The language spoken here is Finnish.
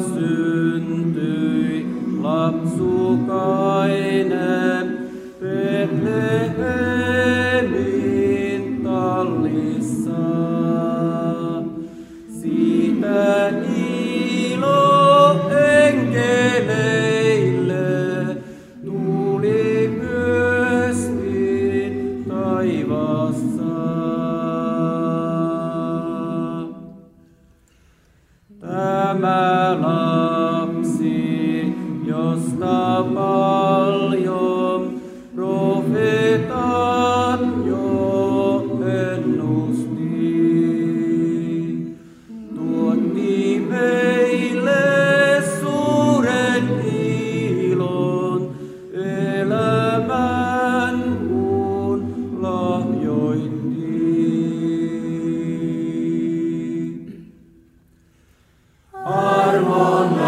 syntyi lapsukainen Betlehemin tallissa. Siitä ilo enkeleille tuli myöskin taivaassa. Tämä Yosna Bar. Capone.